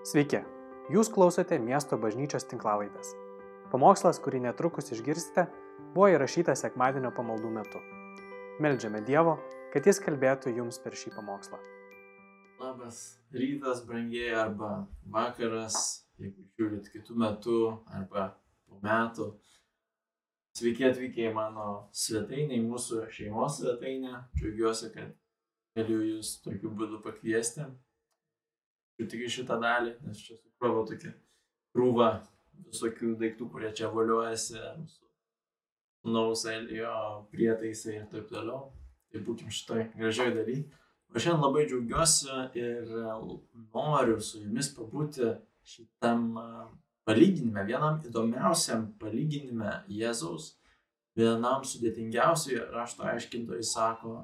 Sveiki, jūs klausote miesto bažnyčios tinklavaitės. Pamokslas, kurį netrukus išgirsite, buvo įrašytas sekmadienio pamaldų metu. Meldžiame Dievo, kad Jis kalbėtų jums per šį pamokslą. Labas rytas, brangiai, arba vakaras, jeigu žiūrit kitų metų, arba po metų. Sveiki atvykę į mano svetainę, į mūsų šeimos svetainę. Džiaugiuosi, kad galiu jūs tokiu būdu pakviesti. Tik į šitą dalį, nes čia sukrova tokia krūva visokių daiktų, kurie čia valiuojasi, mūsų nauselio prietaisai ir taip toliau. Tai būkim šitoj gražioj daly. O šiandien labai džiaugiuosi ir noriu su jumis pabūti šitam palyginime, vienam įdomiausiam palyginime Jėzaus, vienam sudėtingiausiai rašto aiškintojai sako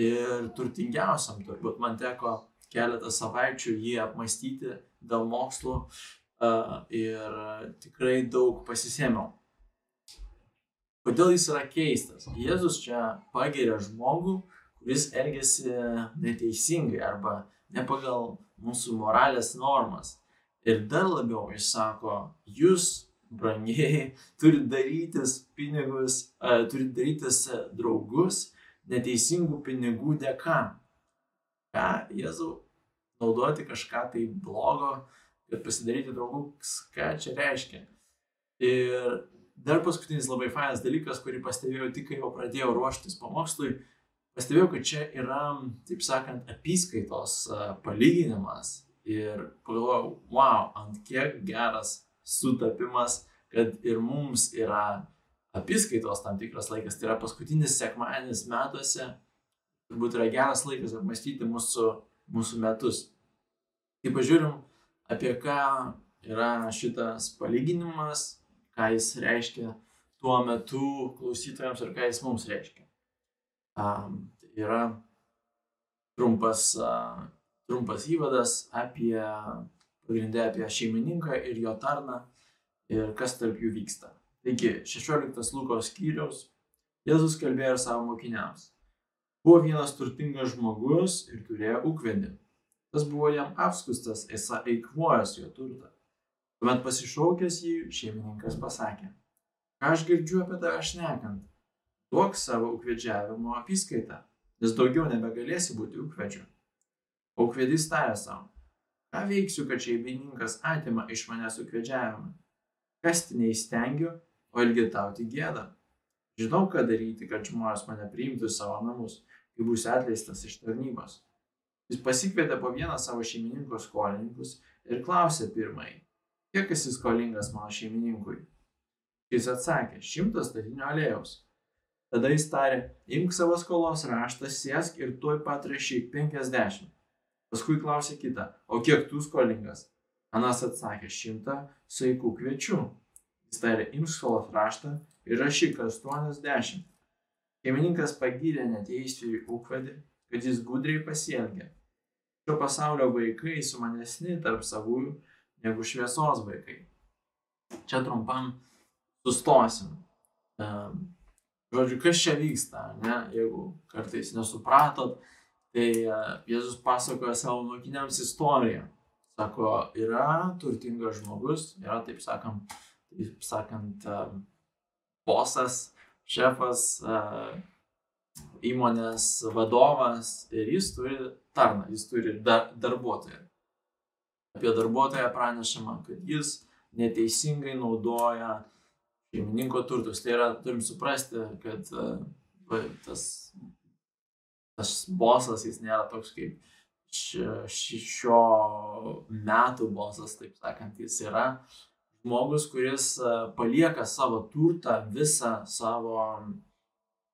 ir turtingiausiam, turbūt man teko keletą savaičių jį apmastyti dėl mokslų ir tikrai daug pasisėmiau. Kodėl jis yra keistas? Jėzus čia pagiria žmogų, kuris elgesi neteisingai arba ne pagal mūsų moralės normas. Ir dar labiau jis sako, jūs, brangiai, turite darytis pinigus, turite darytis draugus neteisingų pinigų dėka. Ką, Jėzau, naudoti kažką tai blogo, kad pasidaryti draugus, ką čia reiškia. Ir dar paskutinis labai fainas dalykas, kurį pastebėjau tik kai jau pradėjau ruoštis pamokslui, pastebėjau, kad čia yra, taip sakant, apskaitos palyginimas. Ir pagalvojau, wow, ant kiek geras sutapimas, kad ir mums yra apskaitos tam tikras laikas. Tai yra paskutinis sekmadienis metuose. Turbūt yra geras laikas apmastyti mūsų, mūsų metus. Kai pažiūrim, apie ką yra šitas palyginimas, ką jis reiškia tuo metu klausytojams ir ką jis mums reiškia. Um, yra trumpas, uh, trumpas įvadas apie pagrindę apie šeimininką ir jo tarną ir kas tarp jų vyksta. Taigi, 16 Lukos skyriaus Jėzus kalbėjo ir savo mokiniams. Buvo vienas turtingas žmogus ir turėjo ūkvedį. Tas buvo jam apskustas, esą eikvojęs jo turtą. Tuomet pasišaukęs jį, šeimininkas pasakė, ką aš girdžiu apie tave šnekant, duok savo ūkvedžiavimo apskaitą, nes daugiau nebegalėsi būti ūkvedžiu. Ūkvedys tarė savo, ką veiksiu, kad šeimininkas atima iš manęs ūkvedžiavimą. Kasti neįstengiu, o ilgetauti gėdą. Žinau, ką daryti, kad žmonės mane priimtų į savo namus, kai būsiu atleistas iš tarnybos. Jis pasikvietė po vieną savo šeimininko skolininkus ir klausė pirmąjį, kiek esi skolingas mano šeimininkui. Jis atsakė, šimtas statinių aliejaus. Tada jis tarė, imk savo skolos raštą, sėsk ir tuoj pat rašyk 50. Paskui klausė kitą, o kiek tu skolingas? Anas atsakė, šimtą saikų kviečių. Jis tarė, imk skolos raštą ir rašyk 80. Šeimininkas pagyrė neteisėjų ūkvedį, kad jis gudriai pasielgė. Šio pasaulio vaikai sumanesni tarp savųjų negu šviesos vaikai. Čia trumpam sustosim. Žodžiu, kas čia vyksta, ne? jeigu kartais nesupratot, tai Jėzus pasakoja savo mokiniams istoriją. Sako, yra turtingas žmogus, yra, taip sakant, taip sakant bosas, šefas, įmonės vadovas ir jis turi tarną, jis turi dar, darbuotoją. Apie darbuotoją pranešama, kad jis neteisingai naudoja šeimininko turtus. Tai yra, turim suprasti, kad uh, tas, tas bosas jis nėra toks kaip šio metų bosas, taip sakant, jis yra žmogus, kuris palieka savo turtą, visą savo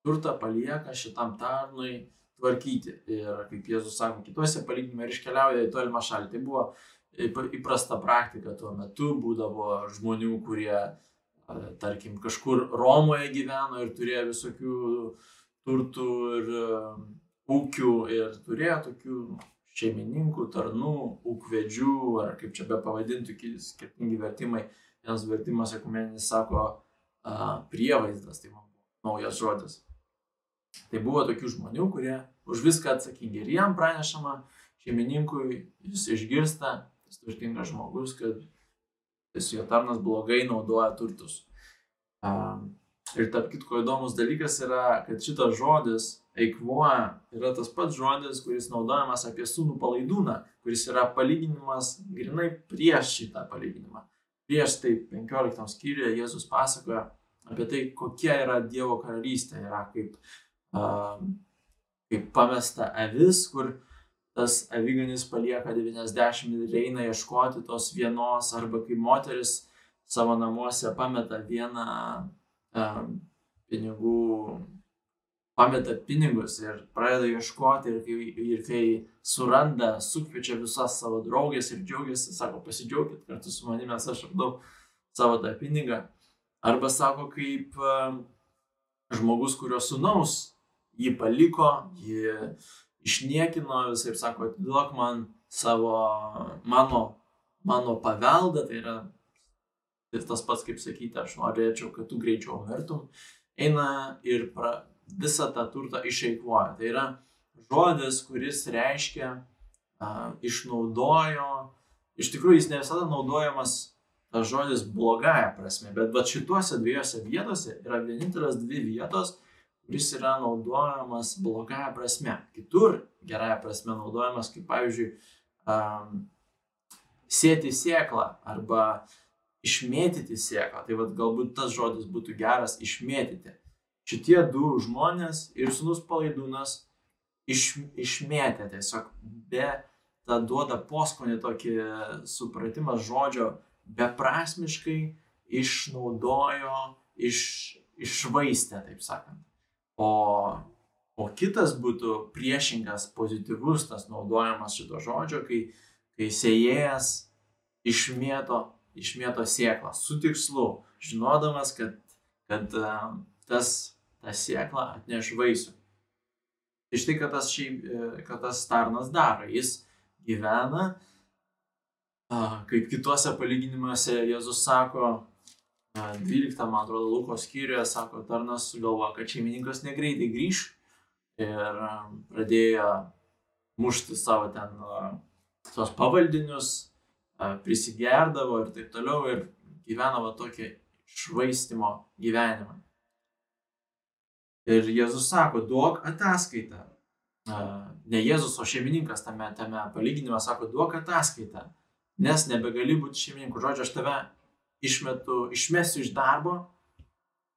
turtą palieka šitam tarnui tvarkyti. Ir kaip Jėzus sako, kituose palyginime ir iškeliauja į tolimą šalį. Tai buvo įprasta praktika tuo metu, būdavo žmonių, kurie, tarkim, kažkur Romoje gyveno ir turėjo visokių turtų ir ūkių ir turėjo tokių šeimininkų, tarnų, ūkvedžių, ar kaip čia be pavadintų, skirtingi vertimai. Vienas vertimas ekumeninis sako a, prievaizdas, tai man buvo naujas žodis. Tai buvo tokių žmonių, kurie už viską atsakingi. Ir jam pranešama, šeimininkui, jis išgirsta, tas turtingas žmogus, kad tas jo tarnas blogai naudoja turtus. Um, ir tarp kitko įdomus dalykas yra, kad šitas žodis eikvoja yra tas pats žodis, kuris naudojamas apie sūnų palaidūną, kuris yra palyginimas grinai prieš šitą palyginimą. Prieš tai 15 skyriuje Jėzus pasakoja apie tai, kokia yra Dievo karalystė, yra kaip, uh, kaip pamesta avis, kur tas aviganis palieka 90 ir eina ieškoti tos vienos, arba kaip moteris savo namuose pameta vieną pinigų pameta pinigus ir pradeda ieškoti ir kai, ir kai suranda, sukviečia visas savo draugės ir džiaugiasi, sako, pasidžiaugit kartu su manimi, nes aš radau savo tą pinigą. Arba sako, kaip žmogus, kurio sunaus jį paliko, jį išniekino, visai sako, atiduok man savo, mano, mano paveldą, tai yra ir tas pats, kaip sakyti, aš norėčiau, kad tu greičiau mirtum, eina ir pra, visą tą turtą išeikvoja. Tai yra žodis, kuris reiškia uh, išnaudojo, iš tikrųjų jis ne visada naudojamas tas žodis blogąją prasme, bet va šituose dviejose vietose yra vienintelės dvi vietos, kuris yra naudojamas blogąją prasme. Kitur gerąją prasme naudojamas kaip pavyzdžiui um, sėti sėklą arba išmėtyti sėklą. Tai vad galbūt tas žodis būtų geras išmėtyti šitie du žmonės ir sūnus palaidūnas iš, išmėtė tiesiog be, tą duoda poskonį tokį supratimą žodžio, beprasmiškai išnaudojo, iš, išvaistė, taip sakant. O, o kitas būtų priešingas, pozityvus tas naudojimas šito žodžio, kai, kai sėjėjas išmėto, išmėto sėklą su tikslu, žinodamas, kad, kad tas ta sėkla atneš vaisių. Tai štai, kad tas, šiaip, e, kad tas tarnas daro. Jis gyvena, kaip kituose palyginimuose Jėzus sako, 12, man atrodo, Luko skyriuje, sako, tarnas sugalvoja, kad šeimininkas negreitai grįž ir pradėjo mušti savo ten tos pavaldinius, prisigerdavo ir taip toliau ir gyvenavo tokį švaistimo gyvenimą. Ir Jėzus sako, duok ataskaitą. Ne Jėzus, o šeimininkas tame, tame palyginime sako, duok ataskaitą, nes nebegali būti šeimininku. Žodžiu, aš tave išmetu, išmesiu iš darbo,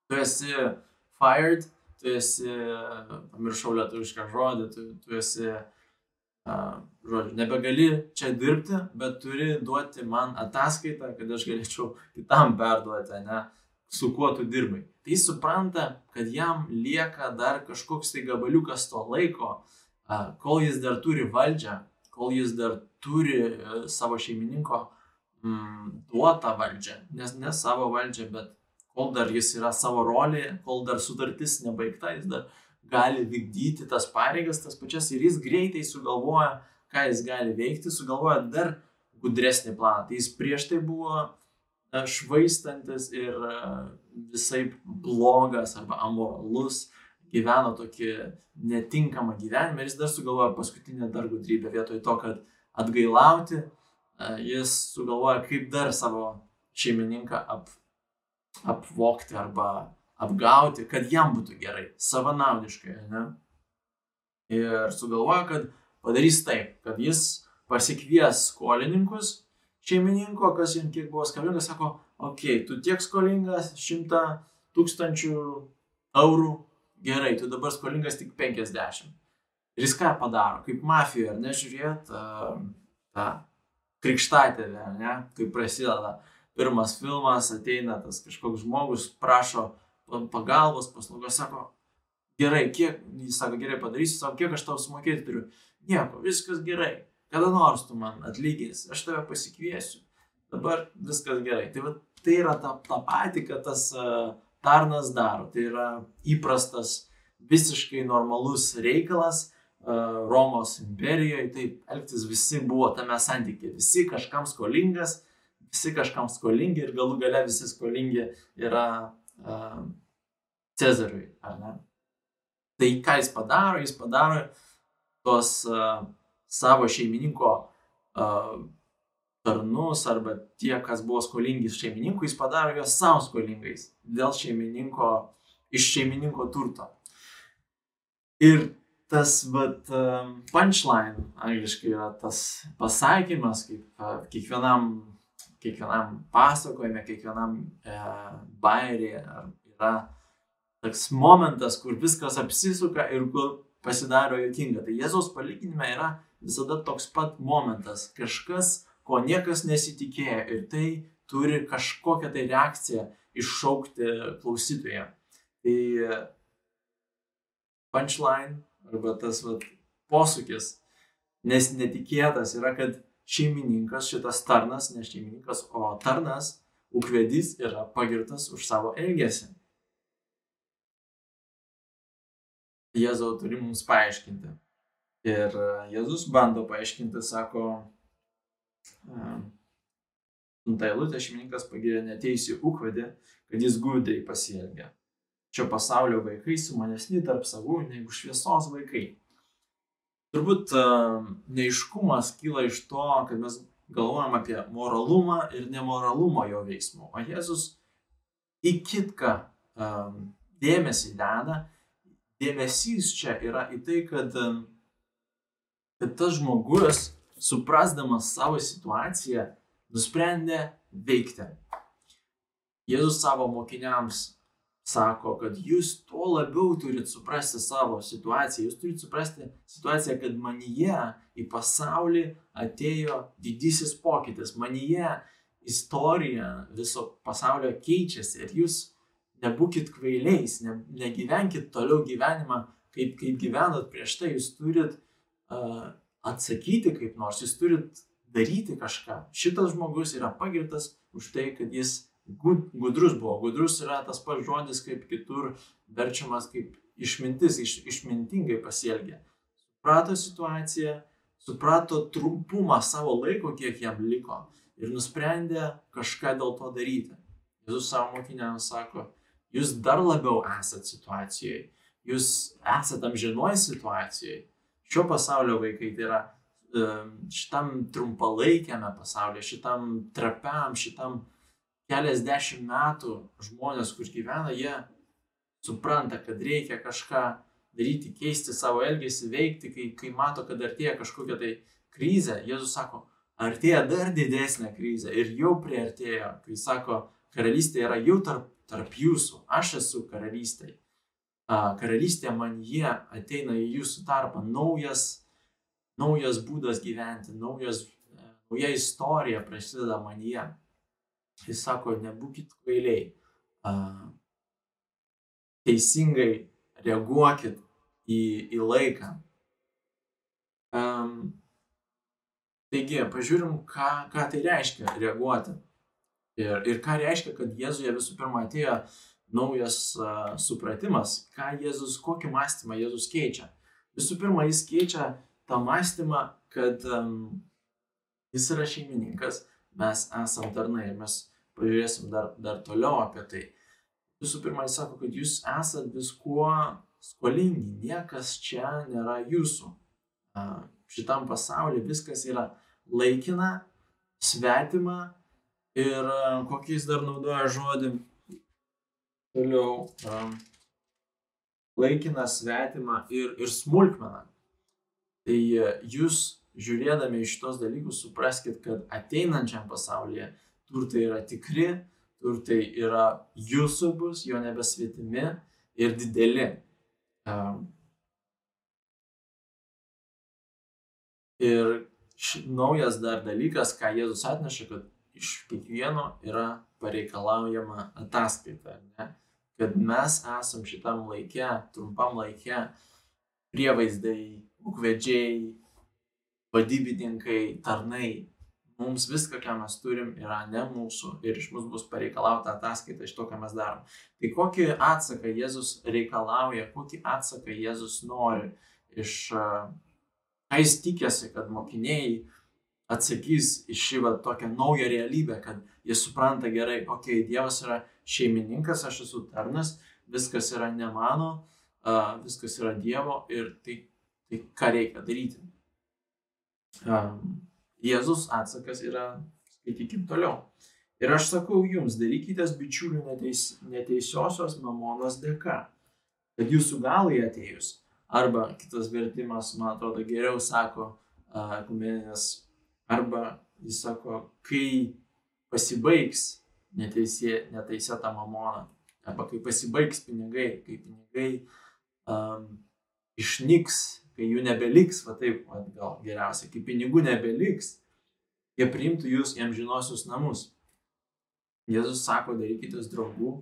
tu esi fired, tu esi, pamiršau lietuvišką žodį, tu, tu esi, uh, žodžiu, nebegali čia dirbti, bet turi duoti man ataskaitą, kad aš galėčiau kitam perduoti, ne, su kuo tu dirbai. Tai jis supranta, kad jam lieka dar kažkoks tai gabaliukas to laiko, kol jis dar turi valdžią, kol jis dar turi e, savo šeimininko mm, duotą valdžią, nes ne savo valdžią, bet kol dar jis yra savo rolėje, kol dar sutartis nebaigta, jis dar gali vykdyti tas pareigas, tas pačias ir jis greitai sugalvoja, ką jis gali veikti, sugalvoja dar gudresnį planą. Tai jis prieš tai buvo švaistantis ir visai blogas arba amoralus, gyveno tokį netinkamą gyvenimą ir jis dar sugalvoja paskutinę dar gudrybę vietoj to, kad atgailauti, jis sugalvoja, kaip dar savo šeimininką ap, apvokti arba apgauti, kad jam būtų gerai, savanaudiškai, ne? Ir sugalvoja, kad padarys taip, kad jis pasikvies skolininkus šeimininko, kas jam kiek buvo skolingas, sako, okei, okay, tu tiek skolingas, šimtą tūkstančių eurų, gerai, tu dabar skolingas tik 50. Ir jis ką padaro, kaip mafija, ar nežiūrėt, tą krikštatėlę, ne, kaip prasideda pirmas filmas, ateina tas kažkoks žmogus, prašo pagalbos, paslaugos, sako, gerai, kiek, jis sako, gerai padarysiu, sako, kiek aš tau sumokėti turiu. Nieko, viskas gerai. Kada nors tu man atlyginsi, aš tave pasikviesiu, dabar viskas gerai. Tai, va, tai yra ta, ta pati, kad tas uh, tarnas daro, tai yra įprastas, visiškai normalus reikalas uh, Romos imperijoje, taip elgtis visi buvo tame santykė, visi kažkam skolingas, visi kažkam skolingi ir galų gale visi skolingi yra uh, Cezariui, ar ne? Tai ką jis padaro? Jis padaro tos uh, savo šeimininko uh, tarnus arba tie, kas buvo skolingi šeimininkui, jis padaro juos savo skolingais dėl šeimininko, iš šeimininko turto. Ir tas, bet punchline, angliškai yra tas pasakymas, kaip kiekvienam, kiekvienam pasakojime, kiekvienam e, bairė yra toks momentas, kur viskas apsisuka ir kur pasidaro jokinga. Tai Jėzaus palyginime yra visada toks pat momentas. Kažkas ko niekas nesitikėjo ir tai turi kažkokią tai reakciją iššaukti klausytoje. Tai punchline arba tas vat, posūkis, nes netikėtas yra, kad šeimininkas, šitas tarnas, ne šeimininkas, o tarnas, ūkvedys yra pagirtas už savo elgesį. Jėzau turi mums paaiškinti. Ir Jėzus bando paaiškinti, sako, Sunta eilutė šeimininkas pagirė neteisį ūkvedį, kad jis gudriai pasielgė. Šio pasaulio vaikai sumanesni tarp savų negu šviesos vaikai. Turbūt neiškumas kyla iš to, kad mes galvojam apie moralumą ir nemoralumą jo veiksmų. O Jėzus į kitką dėmesį deda. Dėmesys čia yra į tai, kad, kad tas žmogus suprasdamas savo situaciją, nusprendė veikti. Jėzus savo mokiniams sako, kad jūs tuo labiau turit suprasti savo situaciją, jūs turit suprasti situaciją, kad manyje į pasaulį atėjo didysis pokytis, manyje istorija viso pasaulio keičiasi ir jūs nebūkit kvailiais, ne, negyvenkit toliau gyvenimą, kaip, kaip gyvenot prieš tai, jūs turit uh, atsakyti kaip nors, jūs turit daryti kažką. Šitas žmogus yra pagirtas už tai, kad jis gudrus buvo. Gudrus yra tas pats žodis, kaip kitur verčiamas kaip išmintis, iš, išmintingai pasielgė. Suprato situaciją, suprato trumpumą savo laiko, kiek jam liko ir nusprendė kažką dėl to daryti. Jėzus savo mokiniams sako, jūs dar labiau esate situacijoje, jūs esate amžinoje situacijoje, šio pasaulio vaikai, tai yra šitam trumpalaikiame pasaulyje, šitam trapiam, šitam keliasdešimt metų žmonės, kur gyvena, jie supranta, kad reikia kažką daryti, keisti savo elgesį, veikti, kai, kai mato, kad artėja kažkokia tai krizė. Jėzus sako, artėja dar didesnė krizė ir jau priartėjo, kai sako, karalystė yra jau tarp, tarp jūsų, aš esu karalystėje karalystė man jie ateina į jūsų tarpą, naujas, naujas būdas gyventi, naujas, nauja istorija prasideda man jie. Jis sako, nebūkit kvailiai, teisingai reaguokit į, į laiką. Um, taigi, pažiūrim, ką, ką tai reiškia reaguoti. Ir, ir ką reiškia, kad Jėzuje visų pirma atėjo naujas uh, supratimas, ką Jėzus, kokį mąstymą Jėzus keičia. Visų pirma, jis keičia tą mąstymą, kad um, jis yra šeimininkas, mes esam tarnai ir mes pažiūrėsim dar, dar toliau apie tai. Visų pirma, jis sako, kad jūs esat viskuo skolingi, niekas čia nėra jūsų. Uh, šitam pasauliu viskas yra laikina, svetima ir kokiais dar naudoja žodį Toliau um, laikiną svetimą ir, ir smulkmeną. Tai e, jūs žiūrėdami iš šitos dalykus supraskite, kad ateinančiam pasaulyje turtai yra tikri, turtai yra jūsų bus, jo nebesvetimi ir dideli. Um, ir š, naujas dar dalykas, ką Jėzus atneša, kad iš kiekvieno yra pareikalaujama ataskaita. Ne? kad mes esam šitam laike, trumpam laike, prievaizdai, ūkvedžiai, vadybininkai, tarnai. Mums viską, ką mes turim, yra ne mūsų ir iš mūsų bus pareikalauta ataskaita iš to, ką mes darom. Tai kokį atsaką Jėzus reikalauja, kokį atsaką Jėzus nori iš, ką jis tikėsi, kad mokiniai atsakys į šį va, tokią naują realybę, kad jie supranta gerai, okei, okay, Dievas yra šeimininkas, aš esu tarnas, viskas yra ne mano, uh, viskas yra Dievo ir tai, tai ką reikia daryti. Um, Jėzus atsakas yra, skaitykim toliau. Ir aš sakau jums, darykitės bičiulių neteis, neteisiosios mamonos dėka, kad jūsų galai atėjus. Arba kitas vertimas, man atrodo, geriau sako, ekumeninės, arba jis sako, kai pasibaigs neteisė, neteisėta mamona, arba kai pasibaigs pinigai, kai pinigai um, išnyks, kai jų nebeliks, va taip, va, gal geriausia, kai pinigų nebeliks, jie priimtų jūs į amžinosius namus. Jėzus sako, darykitės draugų,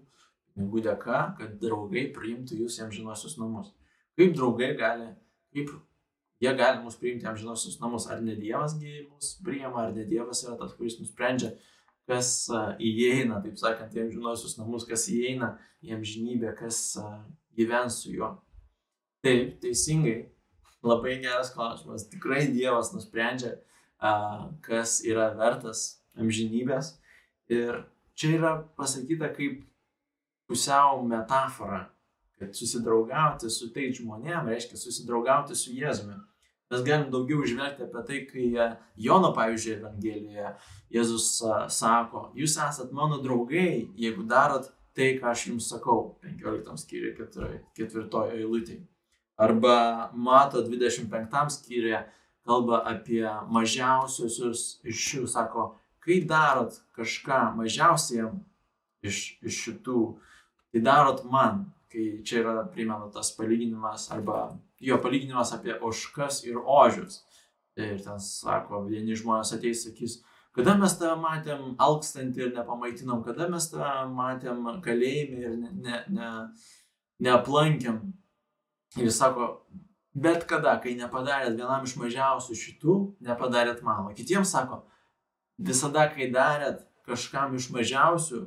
pinigų dėka, kad draugai priimtų jūs į amžinosius namus. Kaip draugai gali, kaip jie gali mus priimti amžinosius namus, ar ne Dievas mus priima, ar ne Dievas yra tas, kuris nusprendžia, kas įeina, taip sakant, į amžinosius namus, kas įeina į amžinybę, kas gyvens su juo. Taip, teisingai, labai geras klausimas. Tikrai Dievas nusprendžia, kas yra vertas amžinybės. Ir čia yra pasakyta kaip pusiau metafora, kad susidraugauti su tais žmonėm reiškia susidraugauti su Jėzumi mes galim daugiau žvelgti apie tai, kai e, Jono, pavyzdžiui, Evangelijoje Jėzus e, sako, jūs esat mano draugai, jeigu darot tai, ką aš jums sakau, 15 skyriui, ketvirtojo eilutėje. Arba mato 25 skyriuje kalba apie mažiausiosius iš šių, sako, kai darot kažką mažiausiam iš, iš šitų, tai darot man, kai čia yra primena tas palyginimas arba jo palyginimas apie oškas ir ožius. Ir ten sako, vieni žmonės ateis, sakys, kada mes tave matėm alkstantį ir nepamaitinom, kada mes tave matėm kalėjime ir ne, ne, ne, neaplankėm. Ir jis sako, bet kada, kai nepadarėt vienam iš mažiausių šitų, nepadarėt mano. Kitiems sako, visada, kai darėt kažkam iš mažiausių,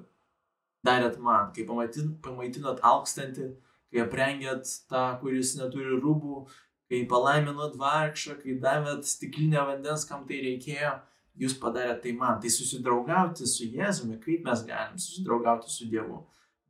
darėt man, kai pamaitinot alkstantį, kai aprengėt tą, kuris neturi rūbų, kai palaiminot vargšą, kai davėt stiklinę vandens, kam tai reikėjo, jūs padarėte tai man. Tai susidraugauti su Jėzumi, kaip mes galim susidraugauti su Dievu.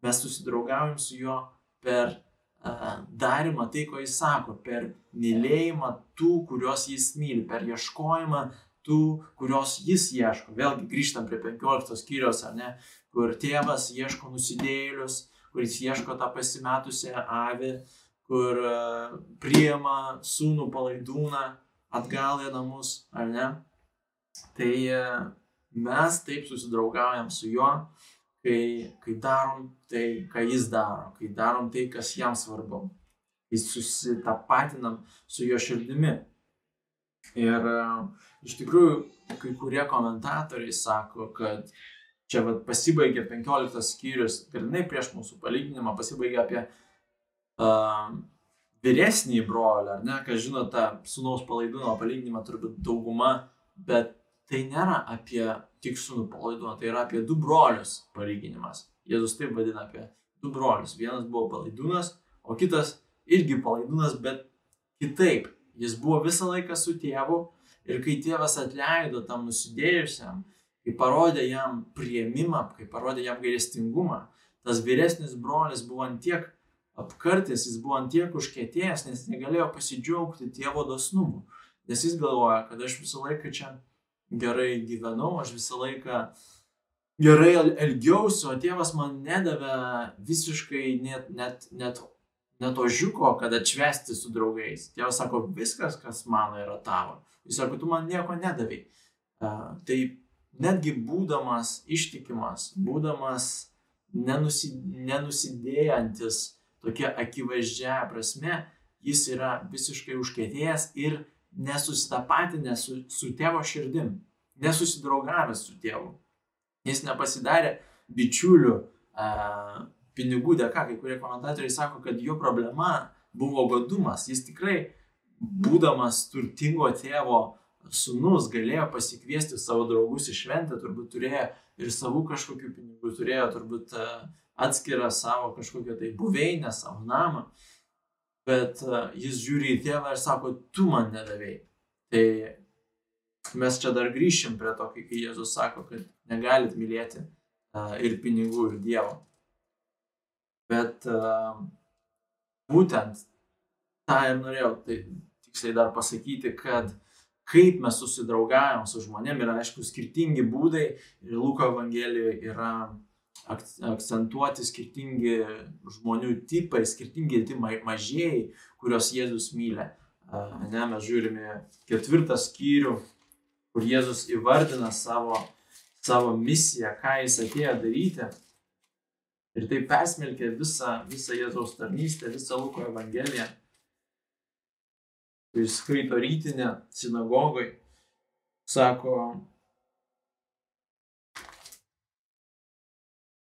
Mes susidraugaujam su juo per uh, darimą tai, ko jis sako, per mylėjimą tų, kuriuos jis myli, per ieškojimą tų, kurios jis ieško. Vėlgi grįžtam prie 15 skyrios, ar ne, kur tėvas ieško nusidėjėlius, kuris ieško tą pasimetusią avį, kur e, priima sūnų palaidūną atgal į namus, ar ne? Tai e, mes taip susidraugaujam su juo, kai, kai darom tai, ką jis daro, kai darom tai, kas jam svarbu, kai susitapatinam su jo širdimi. Ir e, iš tikrųjų, kai kurie komentatoriai sako, kad čia vat, pasibaigė 15 skyrius, grinai prieš mūsų palyginimą, pasibaigė apie uh, vyresnį brolį, ar ne, kas žino tą sunaus palaidūno palyginimą, turbūt dauguma, bet tai nėra apie tik sunų palaidūną, tai yra apie du brolius palyginimas. Jėzus taip vadina apie du brolius. Vienas buvo palaidūnas, o kitas irgi palaidūnas, bet kitaip. Jis buvo visą laiką su tėvu ir kai tėvas atleido tam nusidėjusiam, kai parodė jam prieimimą, kai parodė jam gailestingumą, tas vyresnis brolis buvo ant tiek apkartęs, jis buvo ant tiek užkėtėjęs, nes negalėjo pasidžiaugti tėvo dosnumu. Nes jis galvoja, kad aš visą laiką čia gerai gyvenau, aš visą laiką gerai elgiausi, o tėvas man nedavė visiškai net, net, net, net ožiuko, kad atšvesti su draugais. Tėvas sako, viskas, kas mano, yra tavo. Jis sako, tu man nieko nedavai. Uh, tai netgi būdamas ištikimas, būdamas nenusi, nenusidėjantis tokia akivaizdžia prasme, jis yra visiškai užkėtėjęs ir nesusitapatinęs su, su tėvo širdim, nesusidraugavęs su tėvu. Jis nepasidarė bičiulių a, pinigų dėka. Kai kurie komentatoriai sako, kad jo problema buvo godumas. Jis tikrai, būdamas turtingo tėvo sunus galėjo pasikviesti savo draugus į šventę, turbūt turėjo ir savų kažkokių pinigų, turėjo turbūt e, atskirą savo kažkokią tai buveinę, savo namą, bet e, jis žiūri į tėvą ir sako, tu man nedavėjai. Tai mes čia dar grįšim prie to, kai Jėzus sako, kad negalit mylėti e, ir pinigų, ir Dievo. Bet būtent tą ir norėjau tai tiksliai dar pasakyti, kad kaip mes susidraugavom su žmonėm yra aišku skirtingi būdai ir Luko Evangelijoje yra akcentuoti skirtingi žmonių tipai, skirtingi tipai mažieji, kuriuos Jėzus myli. Ne, mes žiūrime ketvirtą skyrių, kur Jėzus įvardina savo, savo misiją, ką jis atėjo daryti. Ir tai persmelkė visą, visą Jėzaus tarnystę, visą Luko Evangeliją. Jis skaito rytinę sinagogai, sako,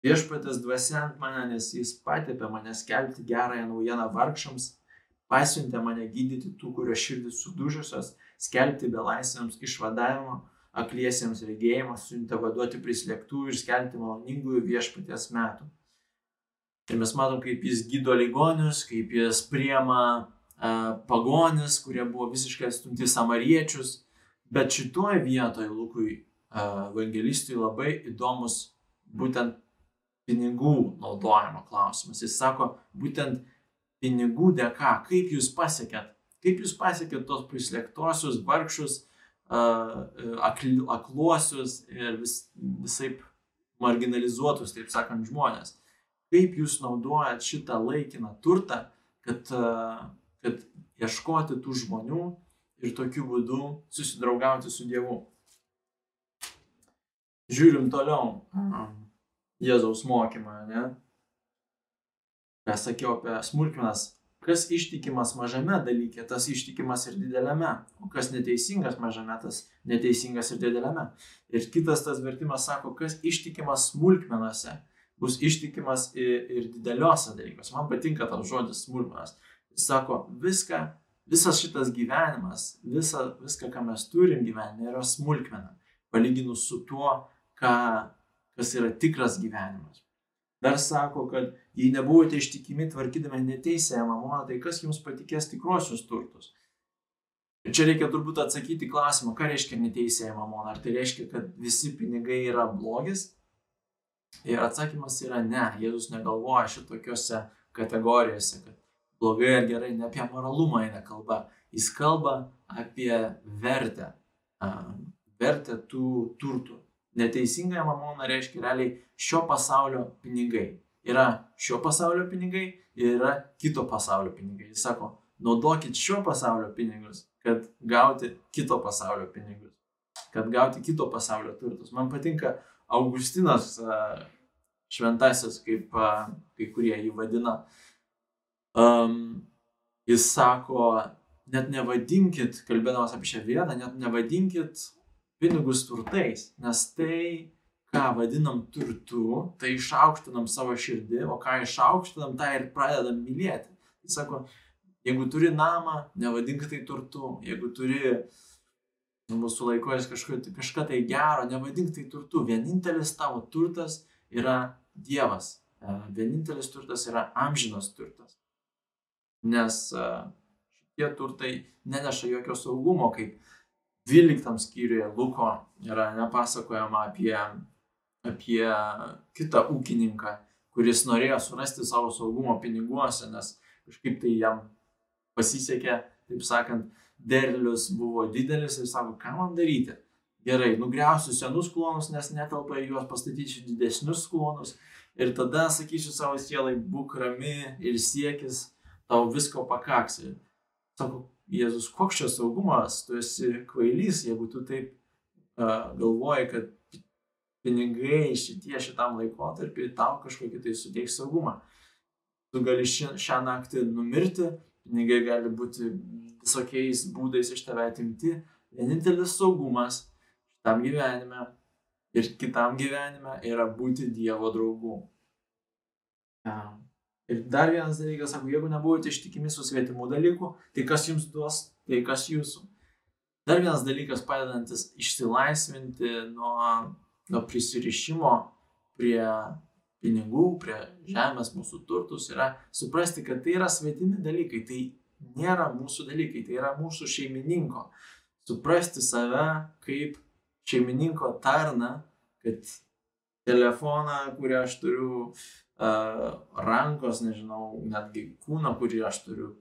viešpatės dvasia ant mane, nes jis patepė mane skelbti gerąją naujieną vargšams, pasiuntė mane gydyti tų, kurio širdis sudužusios, skelbti belaisviams išvadavimo, akliesiems regėjimą, siuntė vaduoti prislėgtų ir skelbti maloningųjų viešpaties metų. Ir mes matom, kaip jis gydo ligonius, kaip jis priema pagonis, kurie buvo visiškai atstumti samariečius. Bet šitoje vietoje Lukui evangelistui labai įdomus būtent pinigų naudojimo klausimas. Jis sako, būtent pinigų dėka, kaip jūs pasiekėt, kaip jūs pasiekėt tos prislėgtosius, vargšus, akluosius ir vis, visai marginalizuotus, taip sakant, žmonės kaip jūs naudojat šitą laikiną turtą, kad, kad ieškoti tų žmonių ir tokiu būdu susidraugauti su Dievu. Žiūrim toliau Jėzaus mokymą, ne? Ką sakiau apie smulkmenas. Kas ištikimas mažame dalyke, tas ištikimas ir dideliame. O kas neteisingas mažame, tas neteisingas ir dideliame. Ir kitas tas vertimas sako, kas ištikimas smulkmenose, bus ištikimas ir, ir dideliuose dalykuose. Man patinka tas žodis smulkmenas. Jis sako, viską, visas šitas gyvenimas, visa, viską, ką mes turim gyvenime, yra smulkmena. Palyginus su tuo, ką, kas yra tikras gyvenimas. Dar sako, kad jei nebuvote ištikimi tvarkydami neteisėją mamoną, tai kas jums patikės tikruosius turtus? Ir čia reikia turbūt atsakyti klausimą, ką reiškia neteisėja mamona. Ar tai reiškia, kad visi pinigai yra blogis? Ir atsakymas yra ne, Jėzus negalvoja šitokiuose kategorijose, kad blogai ar gerai, ne apie moralumą eina kalba. Jis kalba apie vertę, vertę tų turtų. Neteisinga mamona reiškia realiai šio pasaulio pinigai. Yra šio pasaulio pinigai ir yra kito pasaulio pinigai. Jis sako, naudokit šio pasaulio pinigus, kad gauti kito pasaulio pinigus, kad gauti kito pasaulio turtus. Man patinka Augustinas šventasis, kaip kai kurie jį vadina, um, jis sako, net nevadinkit, kalbėdamas apie šią vietą, net nevadinkit pinigus turtais, nes tai, ką vadinam turtu, tai išaukštinam savo širdį, o ką išaukštinam, tą ir pradedam mylėti. Jis sako, jeigu turi namą, nevadink tai turtu, jeigu turi uh, mūsų laikojas kažką tai gero, nevadink tai turtu. Vienintelis tavo turtas yra Dievas. Vienintelis turtas yra amžinas turtas. Nes e, šitie turtai neneša jokio saugumo, kaip 12 skyriuje Luko yra nepasakojama apie, apie kitą ūkininką, kuris norėjo surasti savo saugumo piniguose, nes kažkaip tai jam pasisekė, taip sakant, derlius buvo didelis ir sako, ką man daryti. Gerai, nugriausiu senus klonus, nes netelpa į juos pastatysiu didesnius klonus. Ir tada sakysiu savo sielai, būk rami ir siekis, tau visko pakaks. Ir sako, Jėzus, koks čia saugumas, tu esi kvailys, jeigu tu taip uh, galvoji, kad pinigai šitie šitam laikotarpiu tau kažkokį tai suteiks saugumą. Tu gali ši, šią naktį numirti, pinigai gali būti visokiais būdais iš tave atimti. Vienintelis saugumas šitam gyvenime ir kitam gyvenime yra būti Dievo draugu. Ir dar vienas dalykas, sako, jeigu nebuvote ištikimi su svetimu dalyku, tai kas jums duos, tai kas jūsų. Dar vienas dalykas padedantis išsilaisvinti nuo, nuo prisirišimo prie pinigų, prie žemės mūsų turtus yra suprasti, kad tai yra svetimi dalykai, tai nėra mūsų dalykai, tai yra mūsų šeimininko. Suprasti save kaip šeimininko tarną, kad telefoną, kurį aš turiu, rankos, nežinau, netgi kūną, kurį aš turiu,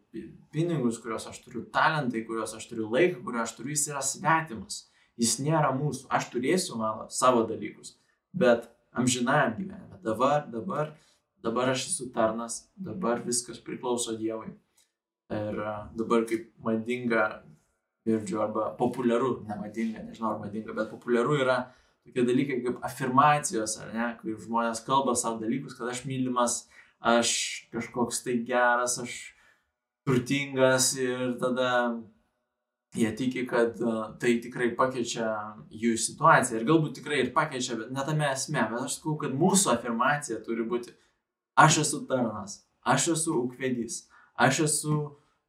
pinigus, kuriuos aš turiu, talentai, kuriuos aš turiu, laiką, kuriuo aš turiu, jis yra svetimas. Jis nėra mūsų. Aš turėsiu mano savo dalykus, bet amžinajam gyvenime. Dabar, dabar, dabar aš esu tarnas, dabar viskas priklauso Dievui. Ir dabar kaip madinga, girdžiu, arba populiaru, nemadinga, nežinau ar madinga, bet populiaru yra tokie dalykai kaip afirmacijos, ar ne, kai žmonės kalba savo dalykus, kad aš mylimas, aš kažkoks tai geras, aš turtingas ir tada jie tiki, kad tai tikrai pakeičia jų situaciją. Ir galbūt tikrai ir pakeičia, bet ne tame esmė. Bet aš sakau, kad mūsų afirmacija turi būti, aš esu tarnas, aš esu ūkvedys, aš esu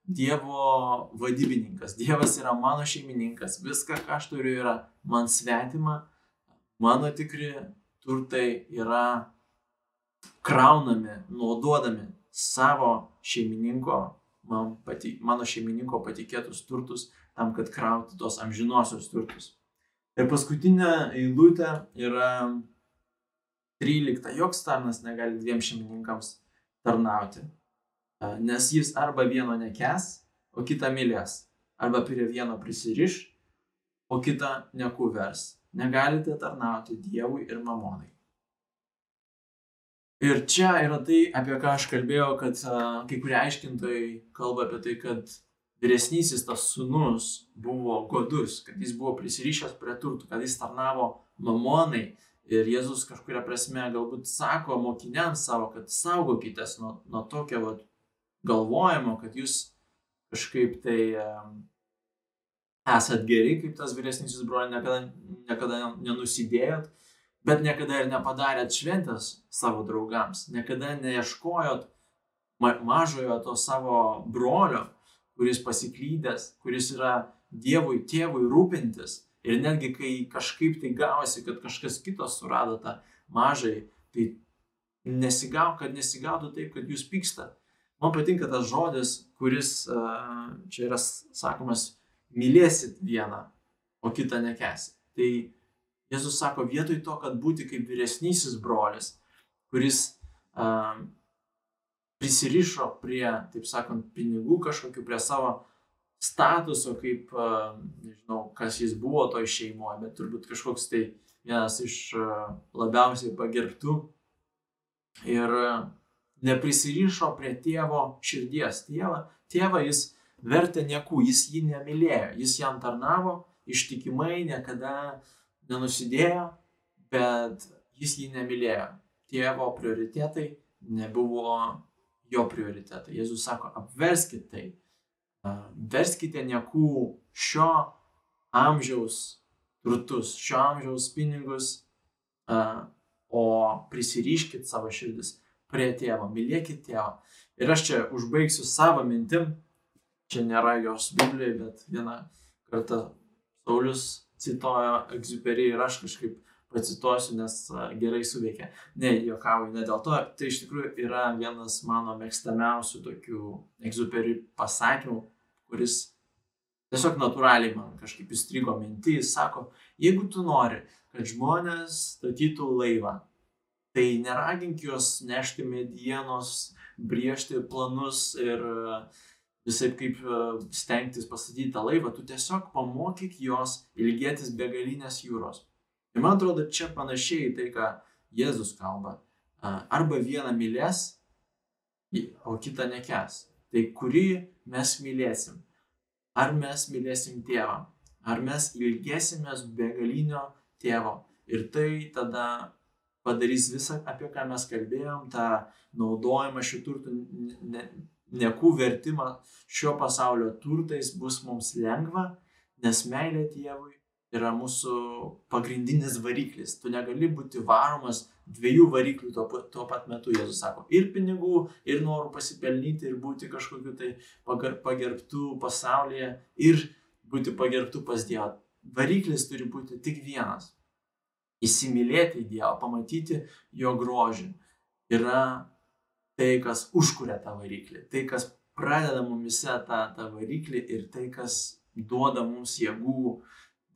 Dievo vadybininkas, Dievas yra mano šeimininkas, viską, ką aš turiu, yra man svetima, mano tikri turtai yra kraunami, naudodami savo šeimininko, man pati, mano šeimininko patikėtus turtus tam, kad krauti tos amžinosios turtus. Ir paskutinė eilutė yra 13. Joks tarnas negali dviem šeimininkams tarnauti, nes jis arba vieno nekes, o kitą mylės, arba prie vieno prisiriš, o kitą nekuvers. Negalite tarnauti Dievui ir mamonai. Ir čia yra tai, apie ką aš kalbėjau, kad uh, kai kurie aiškintojai kalba apie tai, kad vyresnysis tas sunus buvo godus, kad jis buvo prisirišęs prie turtų, kad jis tarnavo mamonai. Ir Jėzus kažkuria prasme galbūt sako mokiniams savo, kad saugokitės nuo, nuo tokio vat, galvojimo, kad jūs kažkaip tai um, esat geri, kaip tas vyresnysis brolius, niekada, niekada nenusidėjot, bet niekada ir nepadarėt šventės savo draugams, niekada neieškojot mažojo to savo brolio, kuris pasiklydęs, kuris yra Dievui, tėvui rūpintis. Ir netgi kai kažkaip tai gavosi, kad kažkas kitas surado tą mažai, tai nesigau, kad nesigautų taip, kad jūs pykstat. Man patinka tas žodis, kuris čia yra sakomas, mylėsit vieną, o kitą nekesi. Tai Jėzus sako, vietoj to, kad būti kaip vyresnysis brolis, kuris uh, prisirišo prie, taip sakant, pinigų kažkokiu, prie savo statuso, kaip, nežinau, kas jis buvo toj šeimoje, bet turbūt kažkoks tai vienas iš labiausiai pagerbtų. Ir neprisirišo prie tėvo širdies. Tėvą, tėvą jis vertė niekų, jis jį nemylėjo, jis jam tarnavo ištikimai, niekada nenusidėjo, bet jis jį nemylėjo. Tėvo prioritetai nebuvo jo prioritetai. Jėzus sako, apverskite tai, verskite niekų šio amžiaus turtus, šio amžiaus pinigus, o prisiriškit savo širdis prie tėvo, mylėkit tėvą. Ir aš čia užbaigsiu savo mintim, čia nėra jos Biblijoje, bet vieną kartą Saulis citojo egziuperį ir aš kažkaip pacituosiu, nes gerai suveikia. Ne, juokauju, ne dėl to. Tai iš tikrųjų yra vienas mano mėgstamiausių tokių egzuperių pasakymų, kuris tiesiog natūraliai man kažkaip įstrigo mintį. Jis sako, jeigu tu nori, kad žmonės statytų laivą, tai neragink juos nešti medienos, briežti planus ir visai kaip stengtis pastatyti tą laivą, tu tiesiog pamokyk juos ilgėtis begalinės jūros. Ir man atrodo, čia panašiai tai, ką Jėzus kalba. Arba vieną mylės, o kitą nekes. Tai kurį mes mylėsim? Ar mes mylėsim tėvą? Ar mes ilgėsimės begalinio tėvo? Ir tai tada padarys visą, apie ką mes kalbėjom, tą naudojimą šių turtų, ne, nekų vertimą šio pasaulio turtais bus mums lengva, nes meilė Dievui yra mūsų pagrindinis variklis. Tu negali būti varomas dviejų variklių tuo, tuo pat metu, Jėzus sako. Ir pinigų, ir norų pasipelnyti, ir būti kažkokiu tai pagerbtų pasaulyje, ir būti pagerbtų pas Dievą. Variklis turi būti tik vienas. Įsimylėti Dievą, pamatyti jo grožį. Yra tai, kas užkuria tą variklį, tai, kas pradeda mumise tą, tą variklį ir tai, kas duoda mums jėgų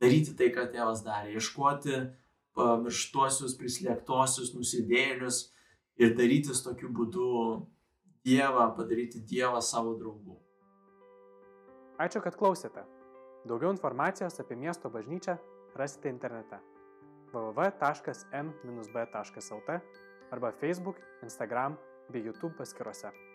daryti tai, ką tėvas darė, ieškoti pamirštuosius, prislėgtosius, nusidėlius ir darytis tokiu būdu Dievą, padaryti Dievą savo draugu. Ačiū, kad klausėte. Daugiau informacijos apie miesto bažnyčią rasite internete www.m-b.lt arba Facebook, Instagram bei YouTube paskiruose.